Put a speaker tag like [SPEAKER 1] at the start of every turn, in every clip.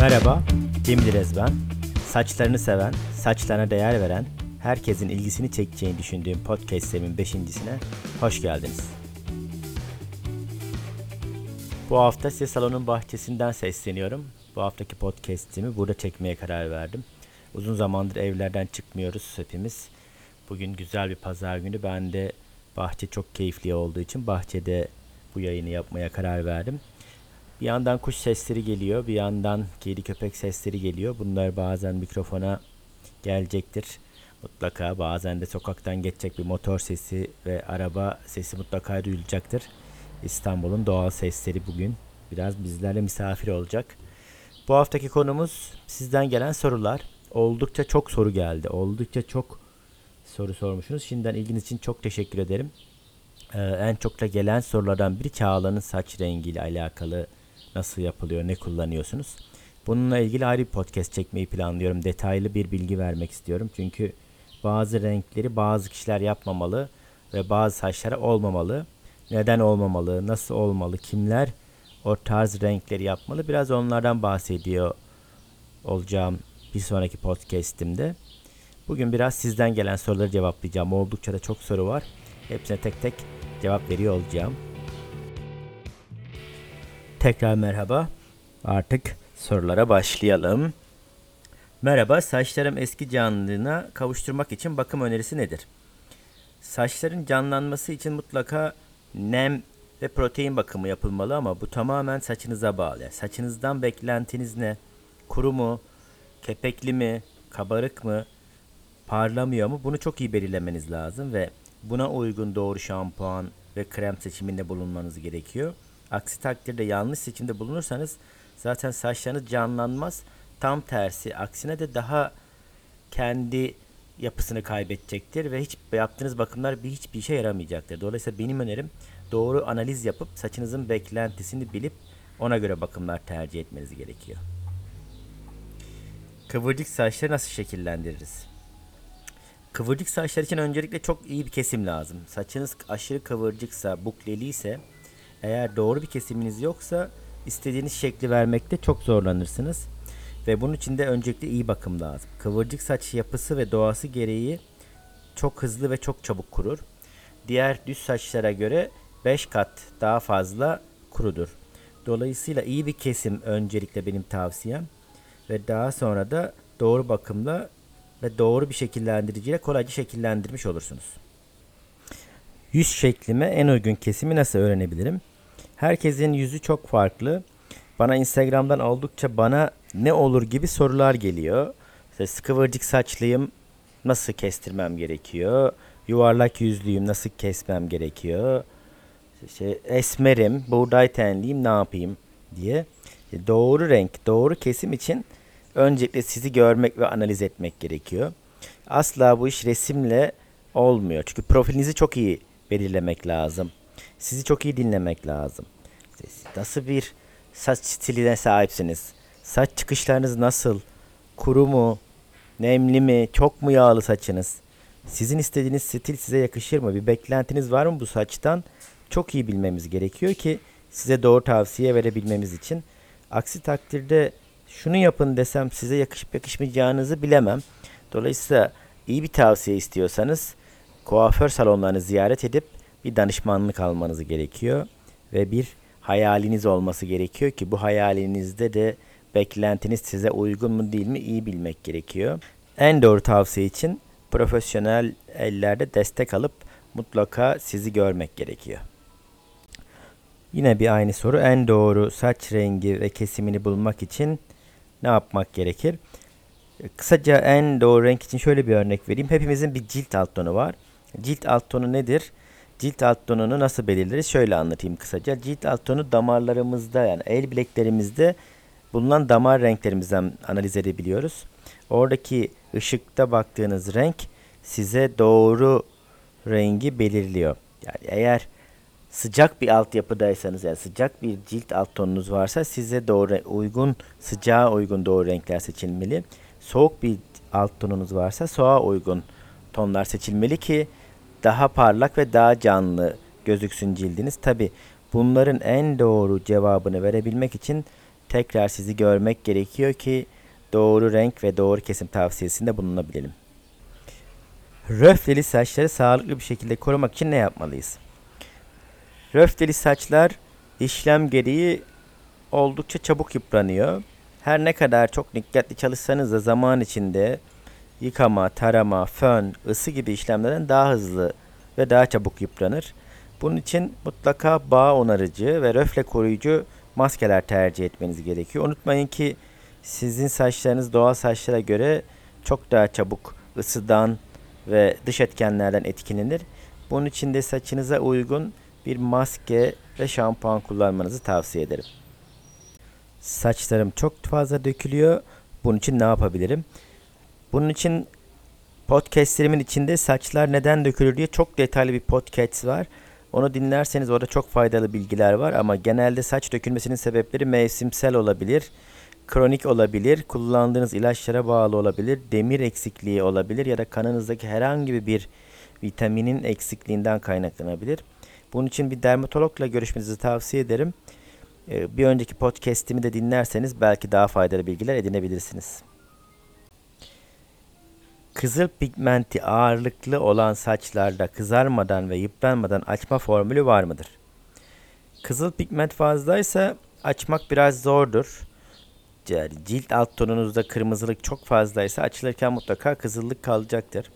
[SPEAKER 1] Merhaba, Tim Direz ben. Saçlarını seven, saçlarına değer veren, herkesin ilgisini çekeceğini düşündüğüm podcast'imin beşincisine hoş geldiniz. Bu hafta size salonun bahçesinden sesleniyorum. Bu haftaki podcast'imi burada çekmeye karar verdim. Uzun zamandır evlerden çıkmıyoruz hepimiz. Bugün güzel bir pazar günü. Ben de bahçe çok keyifli olduğu için bahçede bu yayını yapmaya karar verdim. Bir yandan kuş sesleri geliyor, bir yandan kedi köpek sesleri geliyor. Bunlar bazen mikrofona gelecektir. Mutlaka bazen de sokaktan geçecek bir motor sesi ve araba sesi mutlaka duyulacaktır. İstanbul'un doğal sesleri bugün biraz bizlerle misafir olacak. Bu haftaki konumuz sizden gelen sorular. Oldukça çok soru geldi. Oldukça çok soru sormuşsunuz. Şimdiden ilginiz için çok teşekkür ederim. Ee, en çok da gelen sorulardan biri Çağla'nın saç rengiyle alakalı nasıl yapılıyor, ne kullanıyorsunuz? Bununla ilgili ayrı bir podcast çekmeyi planlıyorum. Detaylı bir bilgi vermek istiyorum. Çünkü bazı renkleri bazı kişiler yapmamalı ve bazı saçlara olmamalı. Neden olmamalı, nasıl olmalı, kimler o tarz renkleri yapmalı? Biraz onlardan bahsediyor olacağım bir sonraki podcast'imde. Bugün biraz sizden gelen soruları cevaplayacağım. Oldukça da çok soru var. Hepsine tek tek cevap veriyor olacağım. Tekrar merhaba. Artık sorulara başlayalım. Merhaba, saçlarım eski canlılığına kavuşturmak için bakım önerisi nedir? Saçların canlanması için mutlaka nem ve protein bakımı yapılmalı ama bu tamamen saçınıza bağlı. Saçınızdan beklentiniz ne? Kuru mu? Kepekli mi? Kabarık mı? Parlamıyor mu? Bunu çok iyi belirlemeniz lazım ve buna uygun doğru şampuan ve krem seçiminde bulunmanız gerekiyor. Aksi takdirde yanlış seçimde bulunursanız zaten saçlarınız canlanmaz. Tam tersi aksine de daha kendi yapısını kaybedecektir ve hiç yaptığınız bakımlar bir hiçbir işe yaramayacaktır. Dolayısıyla benim önerim doğru analiz yapıp saçınızın beklentisini bilip ona göre bakımlar tercih etmeniz gerekiyor. Kıvırcık saçları nasıl şekillendiririz? Kıvırcık saçlar için öncelikle çok iyi bir kesim lazım. Saçınız aşırı kıvırcıksa, bukleliyse eğer doğru bir kesiminiz yoksa istediğiniz şekli vermekte çok zorlanırsınız. Ve bunun için de öncelikle iyi bakım lazım. Kıvırcık saç yapısı ve doğası gereği çok hızlı ve çok çabuk kurur. Diğer düz saçlara göre 5 kat daha fazla kurudur. Dolayısıyla iyi bir kesim öncelikle benim tavsiyem ve daha sonra da doğru bakımla ve doğru bir şekillendiriciyle kolayca şekillendirmiş olursunuz. Yüz şeklime en uygun kesimi nasıl öğrenebilirim? Herkesin yüzü çok farklı. Bana Instagram'dan oldukça bana ne olur gibi sorular geliyor. İşte kıvırcık saçlıyım nasıl kestirmem gerekiyor? Yuvarlak yüzlüyüm nasıl kesmem gerekiyor? İşte esmerim, buğday tenliyim ne yapayım diye. Doğru renk, doğru kesim için öncelikle sizi görmek ve analiz etmek gerekiyor. Asla bu iş resimle olmuyor. Çünkü profilinizi çok iyi belirlemek lazım. Sizi çok iyi dinlemek lazım. Nasıl bir saç stiline sahipsiniz? Saç çıkışlarınız nasıl? Kuru mu? Nemli mi? Çok mu yağlı saçınız? Sizin istediğiniz stil size yakışır mı? Bir beklentiniz var mı bu saçtan? Çok iyi bilmemiz gerekiyor ki size doğru tavsiye verebilmemiz için. Aksi takdirde şunu yapın desem size yakışıp yakışmayacağınızı bilemem. Dolayısıyla iyi bir tavsiye istiyorsanız kuaför salonlarını ziyaret edip bir danışmanlık almanız gerekiyor ve bir hayaliniz olması gerekiyor ki bu hayalinizde de beklentiniz size uygun mu değil mi iyi bilmek gerekiyor. En doğru tavsiye için profesyonel ellerde destek alıp mutlaka sizi görmek gerekiyor. Yine bir aynı soru. En doğru saç rengi ve kesimini bulmak için ne yapmak gerekir? Kısaca en doğru renk için şöyle bir örnek vereyim. Hepimizin bir cilt alt tonu var. Cilt alt tonu nedir? Cilt alt tonunu nasıl belirleriz? Şöyle anlatayım kısaca. Cilt alt tonu damarlarımızda yani el bileklerimizde bulunan damar renklerimizden analiz edebiliyoruz. Oradaki ışıkta baktığınız renk size doğru rengi belirliyor. Yani eğer sıcak bir altyapıdaysanız yani sıcak bir cilt alt tonunuz varsa size doğru uygun sıcağa uygun doğru renkler seçilmeli. Soğuk bir alt tonunuz varsa soğuğa uygun tonlar seçilmeli ki daha parlak ve daha canlı gözüksün cildiniz. Tabi bunların en doğru cevabını verebilmek için tekrar sizi görmek gerekiyor ki doğru renk ve doğru kesim tavsiyesinde bulunabilelim. Röfleli saçları sağlıklı bir şekilde korumak için ne yapmalıyız? Röfleli saçlar işlem gereği oldukça çabuk yıpranıyor. Her ne kadar çok dikkatli çalışsanız da zaman içinde yıkama, tarama, fön, ısı gibi işlemlerden daha hızlı ve daha çabuk yıpranır. Bunun için mutlaka bağ onarıcı ve röfle koruyucu maskeler tercih etmeniz gerekiyor. Unutmayın ki sizin saçlarınız doğal saçlara göre çok daha çabuk ısıdan ve dış etkenlerden etkilenir. Bunun için de saçınıza uygun bir maske ve şampuan kullanmanızı tavsiye ederim. Saçlarım çok fazla dökülüyor. Bunun için ne yapabilirim? Bunun için podcastlerimin içinde saçlar neden dökülür diye çok detaylı bir podcast var. Onu dinlerseniz orada çok faydalı bilgiler var ama genelde saç dökülmesinin sebepleri mevsimsel olabilir, kronik olabilir, kullandığınız ilaçlara bağlı olabilir, demir eksikliği olabilir ya da kanınızdaki herhangi bir vitaminin eksikliğinden kaynaklanabilir. Bunun için bir dermatologla görüşmenizi tavsiye ederim. Ee, bir önceki podcast'imi de dinlerseniz belki daha faydalı bilgiler edinebilirsiniz. Kızıl pigmenti ağırlıklı olan saçlarda kızarmadan ve yıpranmadan açma formülü var mıdır? Kızıl pigment fazlaysa açmak biraz zordur. Yani cilt alt tonunuzda kırmızılık çok fazlaysa açılırken mutlaka kızıllık kalacaktır.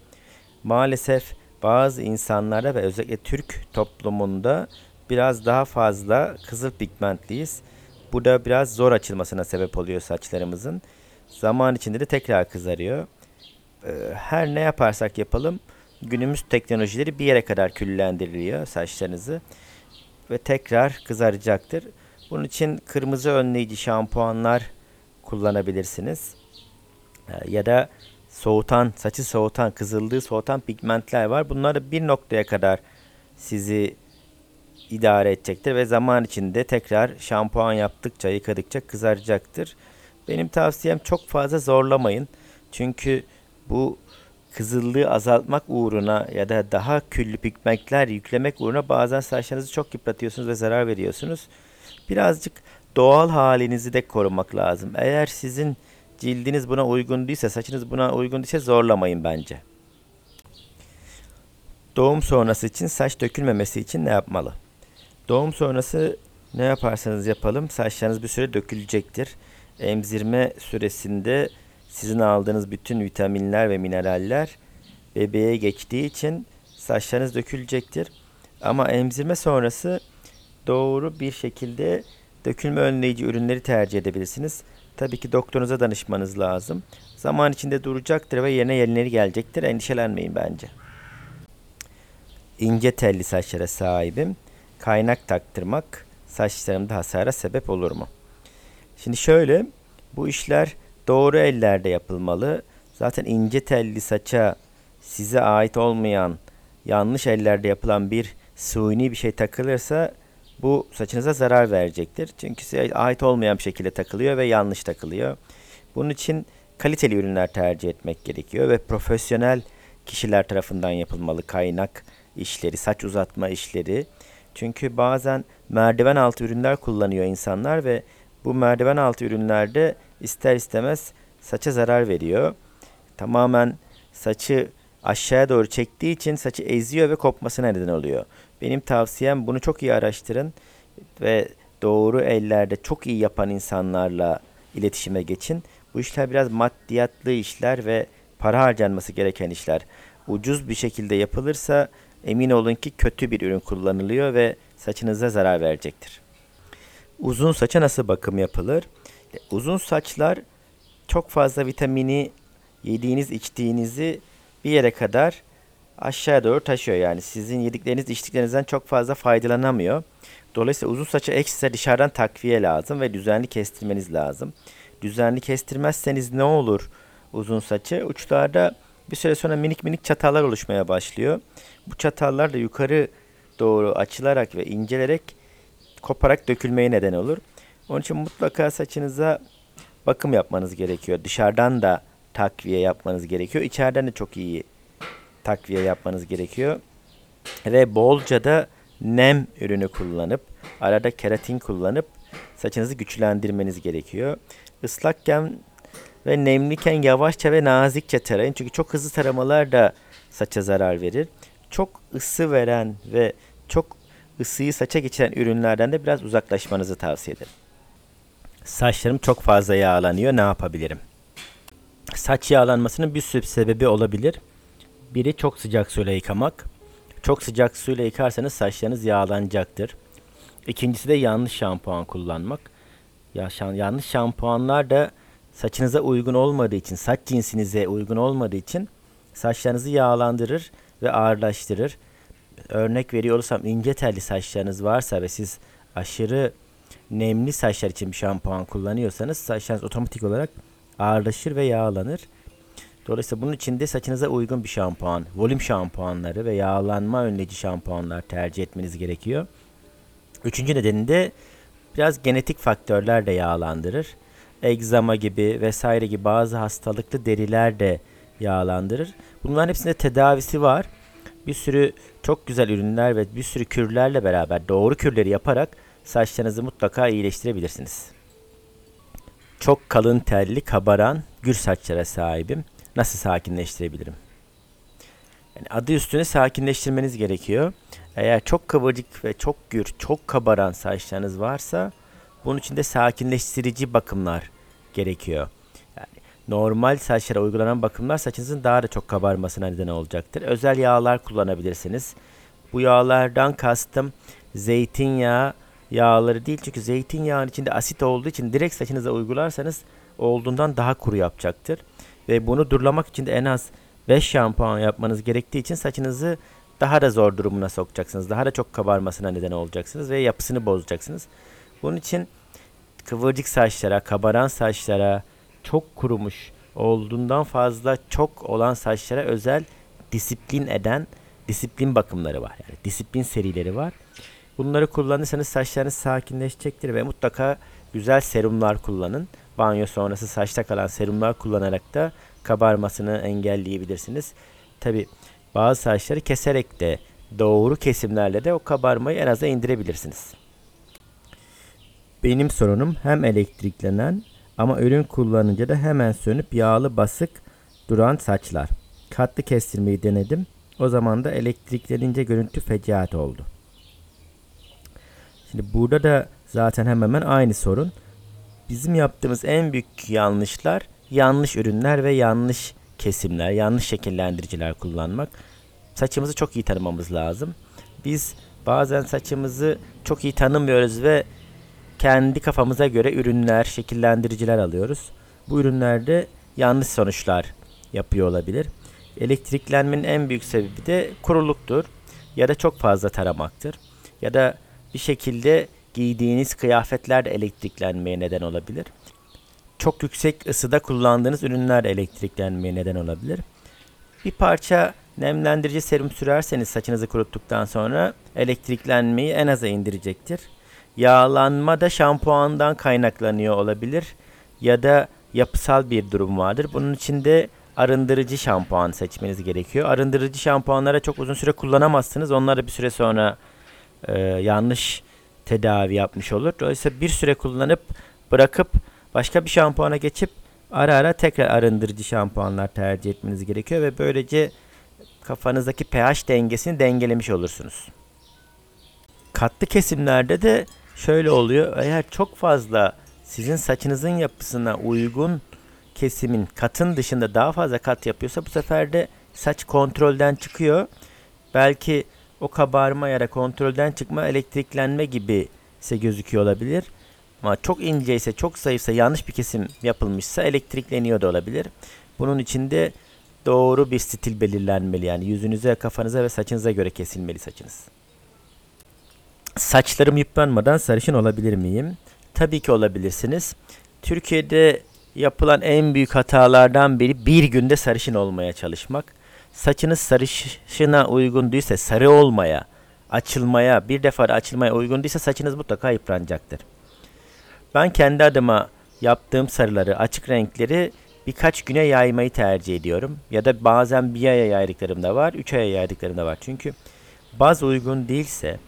[SPEAKER 1] Maalesef bazı insanlarda ve özellikle Türk toplumunda biraz daha fazla kızıl pigmentliyiz. Bu da biraz zor açılmasına sebep oluyor saçlarımızın. Zaman içinde de tekrar kızarıyor. Ee, her ne yaparsak yapalım günümüz teknolojileri bir yere kadar küllendiriliyor saçlarınızı ve tekrar kızaracaktır. Bunun için kırmızı önleyici şampuanlar kullanabilirsiniz. Ee, ya da soğutan, saçı soğutan, kızıldığı soğutan pigmentler var. Bunlar da bir noktaya kadar sizi idare edecektir ve zaman içinde tekrar şampuan yaptıkça, yıkadıkça kızaracaktır. Benim tavsiyem çok fazla zorlamayın. Çünkü bu kızıllığı azaltmak uğruna ya da daha küllü pigmentler yüklemek uğruna bazen saçlarınızı çok yıpratıyorsunuz ve zarar veriyorsunuz. Birazcık doğal halinizi de korumak lazım. Eğer sizin cildiniz buna uygun değilse, saçınız buna uygun değilse zorlamayın bence. Doğum sonrası için saç dökülmemesi için ne yapmalı? Doğum sonrası ne yaparsanız yapalım saçlarınız bir süre dökülecektir. Emzirme süresinde sizin aldığınız bütün vitaminler ve mineraller bebeğe geçtiği için saçlarınız dökülecektir. Ama emzirme sonrası doğru bir şekilde dökülme önleyici ürünleri tercih edebilirsiniz. Tabii ki doktorunuza danışmanız lazım. Zaman içinde duracaktır ve yerine yenileri gelecektir. Endişelenmeyin bence. İnce telli saçlara sahibim. Kaynak taktırmak saçlarımda hasara sebep olur mu? Şimdi şöyle bu işler doğru ellerde yapılmalı. Zaten ince telli saça size ait olmayan yanlış ellerde yapılan bir suni bir şey takılırsa bu saçınıza zarar verecektir. Çünkü size ait olmayan bir şekilde takılıyor ve yanlış takılıyor. Bunun için kaliteli ürünler tercih etmek gerekiyor ve profesyonel kişiler tarafından yapılmalı kaynak işleri, saç uzatma işleri. Çünkü bazen merdiven altı ürünler kullanıyor insanlar ve bu merdiven altı ürünlerde ister istemez saça zarar veriyor. Tamamen saçı aşağıya doğru çektiği için saçı eziyor ve kopmasına neden oluyor. Benim tavsiyem bunu çok iyi araştırın ve doğru ellerde çok iyi yapan insanlarla iletişime geçin. Bu işler biraz maddiyatlı işler ve para harcanması gereken işler. Ucuz bir şekilde yapılırsa emin olun ki kötü bir ürün kullanılıyor ve saçınıza zarar verecektir. Uzun saça nasıl bakım yapılır? Uzun saçlar çok fazla vitamini yediğiniz içtiğinizi bir yere kadar aşağıya doğru taşıyor. Yani sizin yedikleriniz içtiklerinizden çok fazla faydalanamıyor. Dolayısıyla uzun saça ekstra dışarıdan takviye lazım ve düzenli kestirmeniz lazım. Düzenli kestirmezseniz ne olur uzun saçı? Uçlarda bir süre sonra minik minik çatallar oluşmaya başlıyor. Bu çatallar da yukarı doğru açılarak ve incelerek koparak dökülmeye neden olur. Onun için mutlaka saçınıza bakım yapmanız gerekiyor. Dışarıdan da takviye yapmanız gerekiyor. İçeriden de çok iyi takviye yapmanız gerekiyor. Ve bolca da nem ürünü kullanıp arada keratin kullanıp saçınızı güçlendirmeniz gerekiyor. Islakken ve nemliyken yavaşça ve nazikçe tarayın. Çünkü çok hızlı taramalar da saça zarar verir. Çok ısı veren ve çok ısıyı saça geçiren ürünlerden de biraz uzaklaşmanızı tavsiye ederim. Saçlarım çok fazla yağlanıyor. Ne yapabilirim? Saç yağlanmasının bir sürü sebebi olabilir. Biri çok sıcak suyla yıkamak. Çok sıcak suyla yıkarsanız saçlarınız yağlanacaktır. İkincisi de yanlış şampuan kullanmak. Yanlış şampuanlar da saçınıza uygun olmadığı için, saç cinsinize uygun olmadığı için saçlarınızı yağlandırır ve ağırlaştırır. Örnek veriyor olursam ince telli saçlarınız varsa ve siz aşırı nemli saçlar için bir şampuan kullanıyorsanız saçlarınız otomatik olarak ağırlaşır ve yağlanır. Dolayısıyla bunun için de saçınıza uygun bir şampuan, volüm şampuanları ve yağlanma önleyici şampuanlar tercih etmeniz gerekiyor. Üçüncü nedeni de biraz genetik faktörler de yağlandırır. Egzama gibi vesaire gibi bazı hastalıklı deriler de yağlandırır. Bunların hepsinde tedavisi var. Bir sürü çok güzel ürünler ve bir sürü kürlerle beraber doğru kürleri yaparak saçlarınızı mutlaka iyileştirebilirsiniz. Çok kalın telli, kabaran, gür saçlara sahibim. Nasıl sakinleştirebilirim? Yani adı üstüne sakinleştirmeniz gerekiyor. Eğer çok kıvırcık ve çok gür, çok kabaran saçlarınız varsa bunun için de sakinleştirici bakımlar gerekiyor. Yani normal saçlara uygulanan bakımlar saçınızın daha da çok kabarmasına neden olacaktır. Özel yağlar kullanabilirsiniz. Bu yağlardan kastım zeytinyağı yağları değil çünkü zeytinyağının içinde asit olduğu için direkt saçınıza uygularsanız olduğundan daha kuru yapacaktır. Ve bunu durlamak için de en az 5 şampuan yapmanız gerektiği için saçınızı daha da zor durumuna sokacaksınız. Daha da çok kabarmasına neden olacaksınız ve yapısını bozacaksınız. Bunun için kıvırcık saçlara, kabaran saçlara, çok kurumuş, olduğundan fazla çok olan saçlara özel disiplin eden disiplin bakımları var. Yani disiplin serileri var. Bunları kullanırsanız saçlarınız sakinleşecektir ve mutlaka güzel serumlar kullanın. Banyo sonrası saçta kalan serumlar kullanarak da kabarmasını engelleyebilirsiniz. Tabi bazı saçları keserek de doğru kesimlerle de o kabarmayı en aza indirebilirsiniz. Benim sorunum hem elektriklenen ama ürün kullanınca da hemen sönüp yağlı basık duran saçlar. Katlı kestirmeyi denedim. O zaman da elektriklenince görüntü fecaat oldu. Şimdi burada da zaten hemen hemen aynı sorun. Bizim yaptığımız en büyük yanlışlar yanlış ürünler ve yanlış kesimler, yanlış şekillendiriciler kullanmak. Saçımızı çok iyi tanımamız lazım. Biz bazen saçımızı çok iyi tanımıyoruz ve kendi kafamıza göre ürünler, şekillendiriciler alıyoruz. Bu ürünlerde yanlış sonuçlar yapıyor olabilir. Elektriklenmenin en büyük sebebi de kuruluktur ya da çok fazla taramaktır ya da bir şekilde giydiğiniz kıyafetler de elektriklenmeye neden olabilir. Çok yüksek ısıda kullandığınız ürünler de elektriklenmeye neden olabilir. Bir parça nemlendirici serum sürerseniz saçınızı kuruttuktan sonra elektriklenmeyi en aza indirecektir. Yağlanma da şampuandan kaynaklanıyor olabilir ya da yapısal bir durum vardır. Bunun için de arındırıcı şampuan seçmeniz gerekiyor. Arındırıcı şampuanlara çok uzun süre kullanamazsınız. Onlar da bir süre sonra e, yanlış tedavi yapmış olur. Dolayısıyla bir süre kullanıp bırakıp başka bir şampuana geçip ara ara tekrar arındırıcı şampuanlar tercih etmeniz gerekiyor ve böylece kafanızdaki pH dengesini dengelemiş olursunuz. Katlı kesimlerde de şöyle oluyor. Eğer çok fazla sizin saçınızın yapısına uygun kesimin katın dışında daha fazla kat yapıyorsa bu sefer de saç kontrolden çıkıyor. Belki o kabarma ya da kontrolden çıkma elektriklenme gibi ise gözüküyor olabilir. Ama çok ince ise çok zayıfsa yanlış bir kesim yapılmışsa elektrikleniyor da olabilir. Bunun için de doğru bir stil belirlenmeli. Yani yüzünüze, kafanıza ve saçınıza göre kesilmeli saçınız. Saçlarım yıpranmadan sarışın olabilir miyim? Tabii ki olabilirsiniz. Türkiye'de yapılan en büyük hatalardan biri bir günde sarışın olmaya çalışmak. Saçınız sarışına uygun değilse sarı olmaya, açılmaya, bir defa açılmaya uygun değilse saçınız mutlaka yıpranacaktır. Ben kendi adıma yaptığım sarıları, açık renkleri birkaç güne yaymayı tercih ediyorum. Ya da bazen bir aya yaydıklarım da var, üç aya yaydıklarım da var. Çünkü baz uygun değilse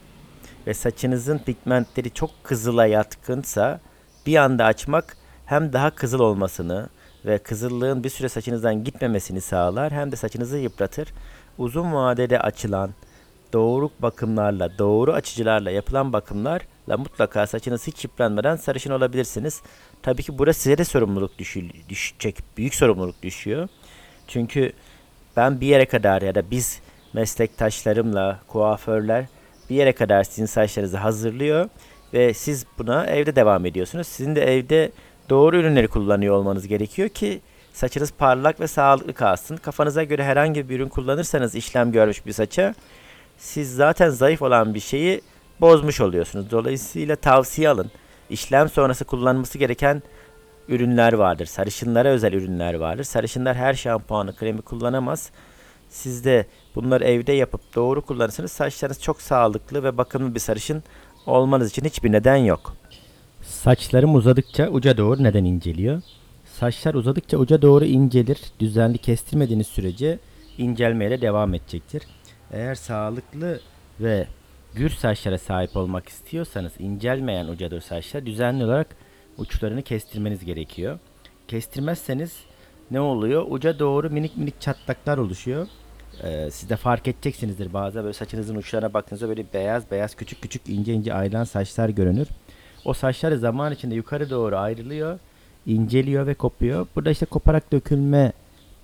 [SPEAKER 1] ve saçınızın pigmentleri çok kızıla yatkınsa bir anda açmak hem daha kızıl olmasını ve kızıllığın bir süre saçınızdan gitmemesini sağlar hem de saçınızı yıpratır. Uzun vadede açılan doğru bakımlarla, doğru açıcılarla yapılan bakımlarla mutlaka saçınız hiç yıpranmadan sarışın olabilirsiniz. Tabii ki burada size de sorumluluk düşü- düşecek, büyük sorumluluk düşüyor. Çünkü ben bir yere kadar ya da biz meslektaşlarımla, kuaförler bir yere kadar sizin saçlarınızı hazırlıyor ve siz buna evde devam ediyorsunuz. Sizin de evde doğru ürünleri kullanıyor olmanız gerekiyor ki saçınız parlak ve sağlıklı kalsın. Kafanıza göre herhangi bir ürün kullanırsanız işlem görmüş bir saça siz zaten zayıf olan bir şeyi bozmuş oluyorsunuz. Dolayısıyla tavsiye alın. İşlem sonrası kullanılması gereken ürünler vardır. Sarışınlara özel ürünler vardır. Sarışınlar her şampuanı, kremi kullanamaz. Siz de bunları evde yapıp doğru kullanırsanız saçlarınız çok sağlıklı ve bakımlı bir sarışın olmanız için hiçbir neden yok. Saçlarım uzadıkça uca doğru neden inceliyor? Saçlar uzadıkça uca doğru incelir. Düzenli kestirmediğiniz sürece incelmeye de devam edecektir. Eğer sağlıklı ve gür saçlara sahip olmak istiyorsanız incelmeyen uca doğru saçlar düzenli olarak uçlarını kestirmeniz gerekiyor. Kestirmezseniz ne oluyor? Uca doğru minik minik çatlaklar oluşuyor. Ee, siz de fark edeceksinizdir bazen böyle saçınızın uçlarına baktığınızda böyle beyaz beyaz küçük küçük ince ince ayrılan saçlar görünür. O saçlar zaman içinde yukarı doğru ayrılıyor, inceliyor ve kopuyor. Burada işte koparak dökülme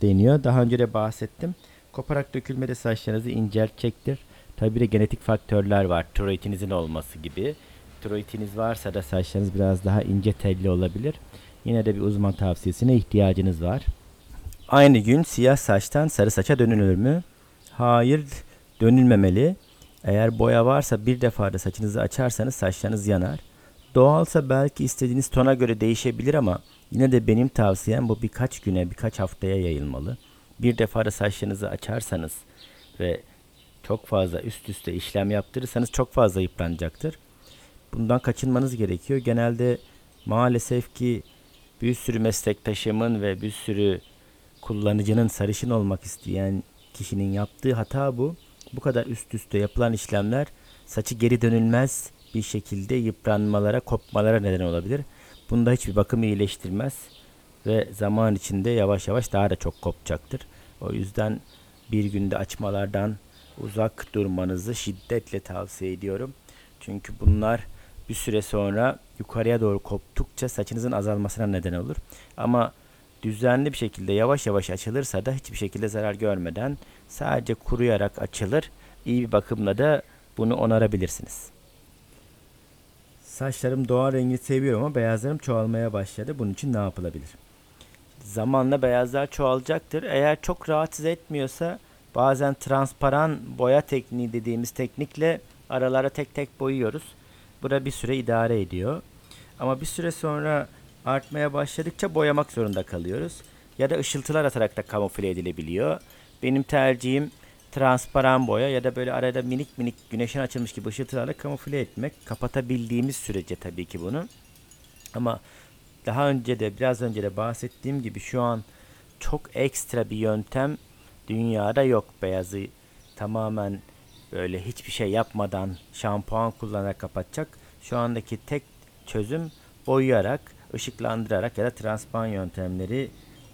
[SPEAKER 1] deniyor. Daha önce de bahsettim. Koparak dökülme de saçlarınızı inceltecektir. Tabi de genetik faktörler var. Tiroidinizin olması gibi. Tiroidiniz varsa da saçlarınız biraz daha ince telli olabilir. Yine de bir uzman tavsiyesine ihtiyacınız var. Aynı gün siyah saçtan sarı saça dönülür mü? Hayır, dönülmemeli. Eğer boya varsa bir defada saçınızı açarsanız saçlarınız yanar. Doğalsa belki istediğiniz tona göre değişebilir ama yine de benim tavsiyem bu birkaç güne, birkaç haftaya yayılmalı. Bir defada saçlarınızı açarsanız ve çok fazla üst üste işlem yaptırırsanız çok fazla yıpranacaktır. Bundan kaçınmanız gerekiyor. Genelde maalesef ki bir sürü meslektaşımın ve bir sürü kullanıcının sarışın olmak isteyen kişinin yaptığı hata bu. Bu kadar üst üste yapılan işlemler saçı geri dönülmez bir şekilde yıpranmalara, kopmalara neden olabilir. Bunda hiçbir bakım iyileştirmez ve zaman içinde yavaş yavaş daha da çok kopacaktır. O yüzden bir günde açmalardan uzak durmanızı şiddetle tavsiye ediyorum. Çünkü bunlar bir süre sonra yukarıya doğru koptukça saçınızın azalmasına neden olur. Ama düzenli bir şekilde yavaş yavaş açılırsa da hiçbir şekilde zarar görmeden sadece kuruyarak açılır. İyi bir bakımla da bunu onarabilirsiniz. Saçlarım doğal rengi seviyorum ama beyazlarım çoğalmaya başladı. Bunun için ne yapılabilir? Zamanla beyazlar çoğalacaktır. Eğer çok rahatsız etmiyorsa bazen transparan boya tekniği dediğimiz teknikle aralara tek tek boyuyoruz. Bu da bir süre idare ediyor. Ama bir süre sonra artmaya başladıkça boyamak zorunda kalıyoruz. Ya da ışıltılar atarak da kamufle edilebiliyor. Benim tercihim transparan boya ya da böyle arada minik minik güneşin açılmış gibi ışıltılarla kamufle etmek. Kapatabildiğimiz sürece tabii ki bunu. Ama daha önce de biraz önce de bahsettiğim gibi şu an çok ekstra bir yöntem dünyada yok. Beyazı tamamen böyle hiçbir şey yapmadan şampuan kullanarak kapatacak. Şu andaki tek çözüm boyayarak, ışıklandırarak ya da transparan yöntemleri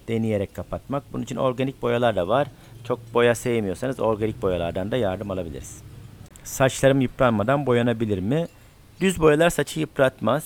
[SPEAKER 1] deneyerek kapatmak. Bunun için organik boyalar da var. Çok boya sevmiyorsanız organik boyalardan da yardım alabiliriz. Saçlarım yıpranmadan boyanabilir mi? Düz boyalar saçı yıpratmaz.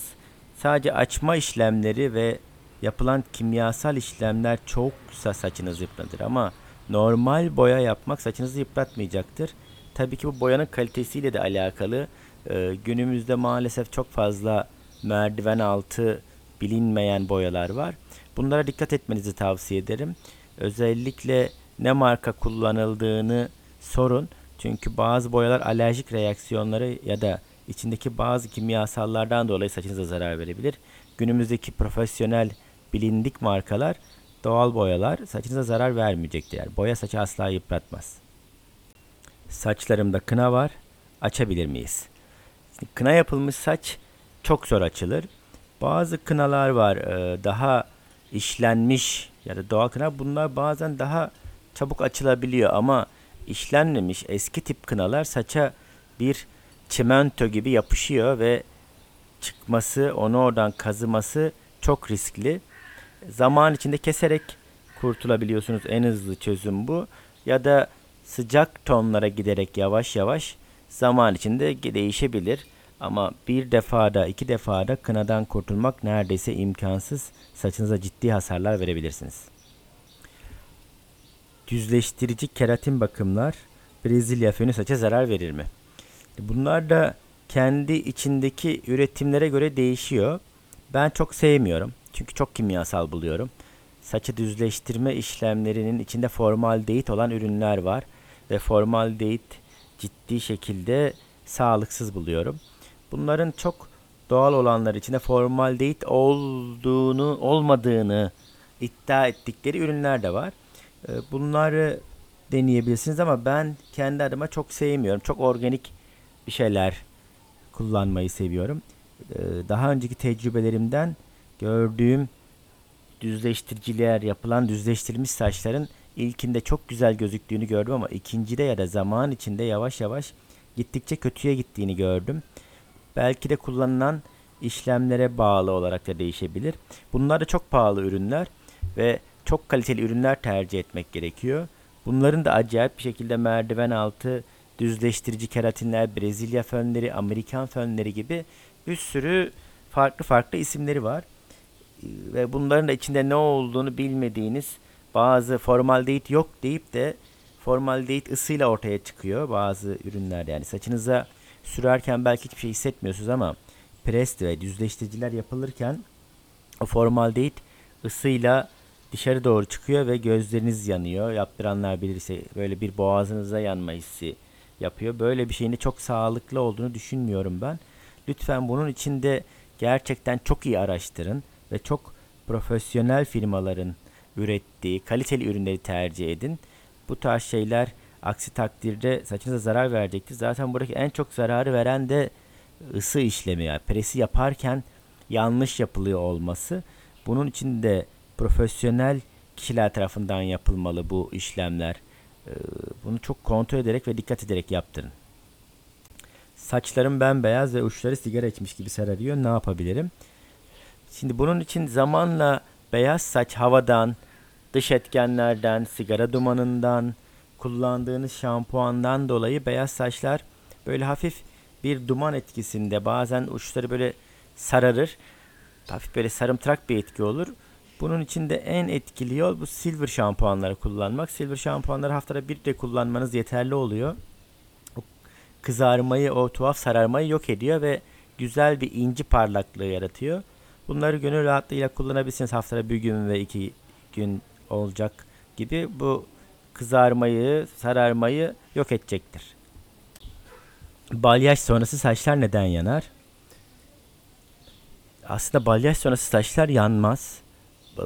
[SPEAKER 1] Sadece açma işlemleri ve yapılan kimyasal işlemler çoksa saçınızı yıpratır ama normal boya yapmak saçınızı yıpratmayacaktır. Tabii ki bu boyanın kalitesiyle de alakalı. Ee, günümüzde maalesef çok fazla merdiven altı bilinmeyen boyalar var. Bunlara dikkat etmenizi tavsiye ederim. Özellikle ne marka kullanıldığını sorun. Çünkü bazı boyalar alerjik reaksiyonları ya da içindeki bazı kimyasallardan dolayı saçınıza zarar verebilir. Günümüzdeki profesyonel bilindik markalar doğal boyalar saçınıza zarar vermeyecektir. Yani boya saçı asla yıpratmaz. Saçlarımda kına var. Açabilir miyiz? Kına yapılmış saç çok zor açılır. Bazı kınalar var daha işlenmiş ya da doğal kına bunlar bazen daha çabuk açılabiliyor ama işlenmemiş eski tip kınalar saça bir çimento gibi yapışıyor ve çıkması, onu oradan kazıması çok riskli. Zaman içinde keserek kurtulabiliyorsunuz. En hızlı çözüm bu. Ya da sıcak tonlara giderek yavaş yavaş zaman içinde değişebilir. Ama bir defada, iki defada kınadan kurtulmak neredeyse imkansız. Saçınıza ciddi hasarlar verebilirsiniz. Düzleştirici keratin bakımlar Brezilya fönü saça zarar verir mi? Bunlar da kendi içindeki üretimlere göre değişiyor. Ben çok sevmiyorum. Çünkü çok kimyasal buluyorum. Saçı düzleştirme işlemlerinin içinde formaldehit olan ürünler var. Ve formaldehit ciddi şekilde sağlıksız buluyorum. Bunların çok doğal olanlar içinde formaldehit olduğunu, olmadığını iddia ettikleri ürünler de var. Ee, bunları deneyebilirsiniz ama ben kendi adıma çok sevmiyorum. Çok organik bir şeyler kullanmayı seviyorum. Ee, daha önceki tecrübelerimden gördüğüm düzleştiriciler yapılan düzleştirilmiş saçların ilkinde çok güzel gözüktüğünü gördüm ama ikincide ya da zaman içinde yavaş yavaş gittikçe kötüye gittiğini gördüm. Belki de kullanılan işlemlere bağlı olarak da değişebilir. Bunlar da çok pahalı ürünler ve çok kaliteli ürünler tercih etmek gerekiyor. Bunların da acayip bir şekilde merdiven altı düzleştirici keratinler, Brezilya fönleri, Amerikan fönleri gibi bir sürü farklı farklı isimleri var. Ve bunların da içinde ne olduğunu bilmediğiniz bazı formaldehit yok deyip de formaldehit ısıyla ortaya çıkıyor bazı ürünler yani saçınıza sürerken belki hiçbir şey hissetmiyorsunuz ama prest ve düzleştiriciler yapılırken o formaldehit ısıyla dışarı doğru çıkıyor ve gözleriniz yanıyor. Yaptıranlar bilirse böyle bir boğazınıza yanma hissi yapıyor. Böyle bir şeyin de çok sağlıklı olduğunu düşünmüyorum ben. Lütfen bunun içinde gerçekten çok iyi araştırın ve çok profesyonel firmaların ürettiği kaliteli ürünleri tercih edin. Bu tarz şeyler aksi takdirde saçınıza zarar verecektir. Zaten buradaki en çok zararı veren de ısı işlemi yani presi yaparken yanlış yapılıyor olması. Bunun için de profesyonel kişiler tarafından yapılmalı bu işlemler. Ee, bunu çok kontrol ederek ve dikkat ederek yaptırın. Saçlarım bembeyaz ve uçları sigara içmiş gibi sararıyor. Ne yapabilirim? Şimdi bunun için zamanla beyaz saç havadan, dış etkenlerden, sigara dumanından, kullandığınız şampuandan dolayı beyaz saçlar böyle hafif bir duman etkisinde bazen uçları böyle sararır. Hafif böyle sarımtırak bir etki olur. Bunun için de en etkili yol bu silver şampuanları kullanmak. Silver şampuanları haftada bir de kullanmanız yeterli oluyor. O kızarmayı, o tuhaf sararmayı yok ediyor ve güzel bir inci parlaklığı yaratıyor. Bunları gönül rahatlığıyla kullanabilirsiniz. Haftada bir gün ve iki gün olacak gibi bu kızarmayı, sararmayı yok edecektir. Balyaj sonrası saçlar neden yanar? Aslında balyaj sonrası saçlar yanmaz.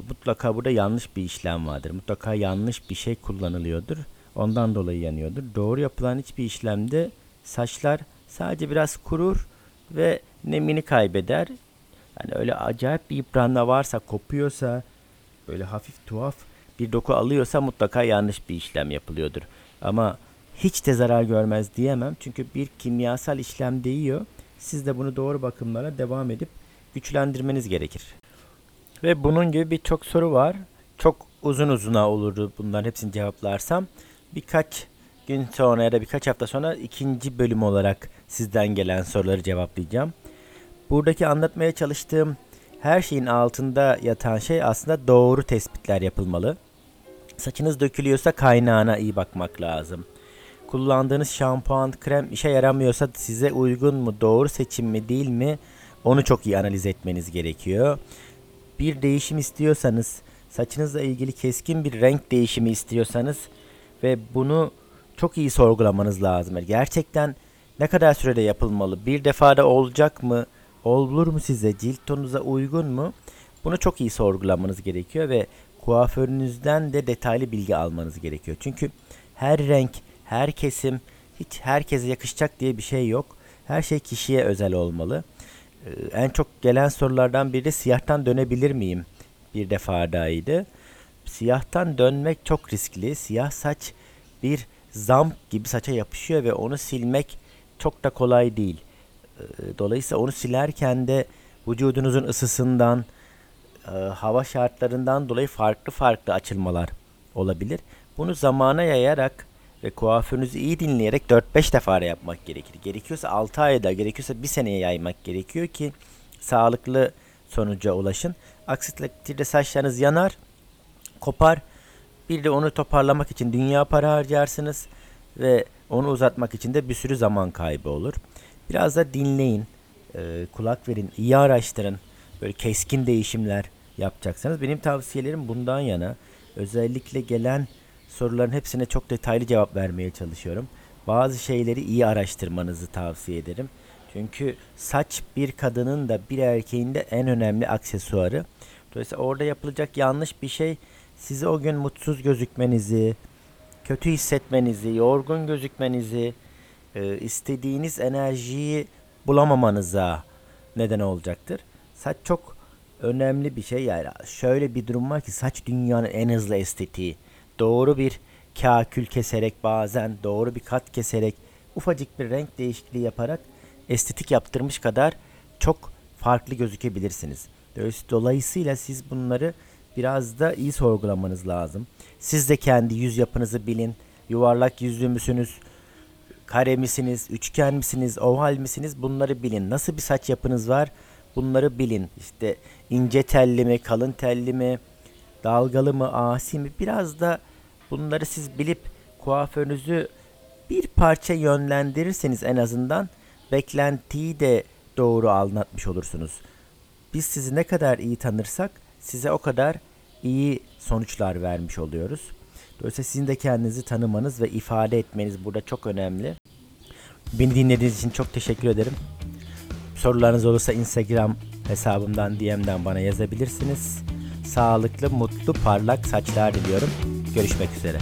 [SPEAKER 1] Mutlaka burada yanlış bir işlem vardır. Mutlaka yanlış bir şey kullanılıyordur. Ondan dolayı yanıyordur. Doğru yapılan hiçbir işlemde saçlar sadece biraz kurur ve nemini kaybeder. Yani öyle acayip bir yıpranma varsa, kopuyorsa, böyle hafif tuhaf bir doku alıyorsa mutlaka yanlış bir işlem yapılıyordur. Ama hiç de zarar görmez diyemem. Çünkü bir kimyasal işlem değiyor. Siz de bunu doğru bakımlara devam edip güçlendirmeniz gerekir. Ve bunun gibi birçok soru var. Çok uzun uzuna olurdu bunların hepsini cevaplarsam. Birkaç gün sonra ya da birkaç hafta sonra ikinci bölüm olarak sizden gelen soruları cevaplayacağım. Buradaki anlatmaya çalıştığım her şeyin altında yatan şey aslında doğru tespitler yapılmalı. Saçınız dökülüyorsa kaynağına iyi bakmak lazım. Kullandığınız şampuan, krem işe yaramıyorsa size uygun mu, doğru seçim mi değil mi onu çok iyi analiz etmeniz gerekiyor. Bir değişim istiyorsanız, saçınızla ilgili keskin bir renk değişimi istiyorsanız ve bunu çok iyi sorgulamanız lazım. Gerçekten ne kadar sürede yapılmalı? Bir defada olacak mı? Olur mu size? Cilt tonunuza uygun mu? Bunu çok iyi sorgulamanız gerekiyor ve kuaförünüzden de detaylı bilgi almanız gerekiyor. Çünkü her renk, her kesim hiç herkese yakışacak diye bir şey yok. Her şey kişiye özel olmalı. Ee, en çok gelen sorulardan biri siyahtan dönebilir miyim? Bir defa dahiydi. Siyahtan dönmek çok riskli. Siyah saç bir zam gibi saça yapışıyor ve onu silmek çok da kolay değil. Ee, Dolayısıyla onu silerken de vücudunuzun ısısından, e, hava şartlarından dolayı farklı farklı açılmalar olabilir. Bunu zamana yayarak ve kuaförünüzü iyi dinleyerek 4-5 defa yapmak gerekir. Gerekiyorsa 6 ayda, gerekiyorsa 1 seneye yaymak gerekiyor ki sağlıklı sonuca ulaşın. Aksi takdirde saçlarınız yanar, kopar. Bir de onu toparlamak için dünya para harcarsınız ve onu uzatmak için de bir sürü zaman kaybı olur. Biraz da dinleyin, e, kulak verin, iyi araştırın. Böyle keskin değişimler yapacaksanız benim tavsiyelerim bundan yana. Özellikle gelen soruların hepsine çok detaylı cevap vermeye çalışıyorum. Bazı şeyleri iyi araştırmanızı tavsiye ederim. Çünkü saç bir kadının da bir erkeğin de en önemli aksesuarı. Dolayısıyla orada yapılacak yanlış bir şey sizi o gün mutsuz gözükmenizi, kötü hissetmenizi, yorgun gözükmenizi, e, istediğiniz enerjiyi bulamamanıza neden olacaktır. Saç çok önemli bir şey yani. Şöyle bir durum var ki saç dünyanın en hızlı estetiği. Doğru bir kakül keserek bazen doğru bir kat keserek ufacık bir renk değişikliği yaparak estetik yaptırmış kadar çok farklı gözükebilirsiniz. Dolayısıyla siz bunları biraz da iyi sorgulamanız lazım. Siz de kendi yüz yapınızı bilin. Yuvarlak yüzlü müsünüz? Kare misiniz? Üçgen misiniz? Oval misiniz? Bunları bilin. Nasıl bir saç yapınız var? Bunları bilin. İşte ince telli mi, kalın telli mi, dalgalı mı, asi mi? Biraz da bunları siz bilip kuaförünüzü bir parça yönlendirirseniz en azından beklentiyi de doğru anlatmış olursunuz. Biz sizi ne kadar iyi tanırsak size o kadar iyi sonuçlar vermiş oluyoruz. Dolayısıyla sizin de kendinizi tanımanız ve ifade etmeniz burada çok önemli. Beni dinlediğiniz için çok teşekkür ederim. Sorularınız olursa Instagram hesabımdan DM'den bana yazabilirsiniz. Sağlıklı, mutlu, parlak saçlar diliyorum. Görüşmek üzere.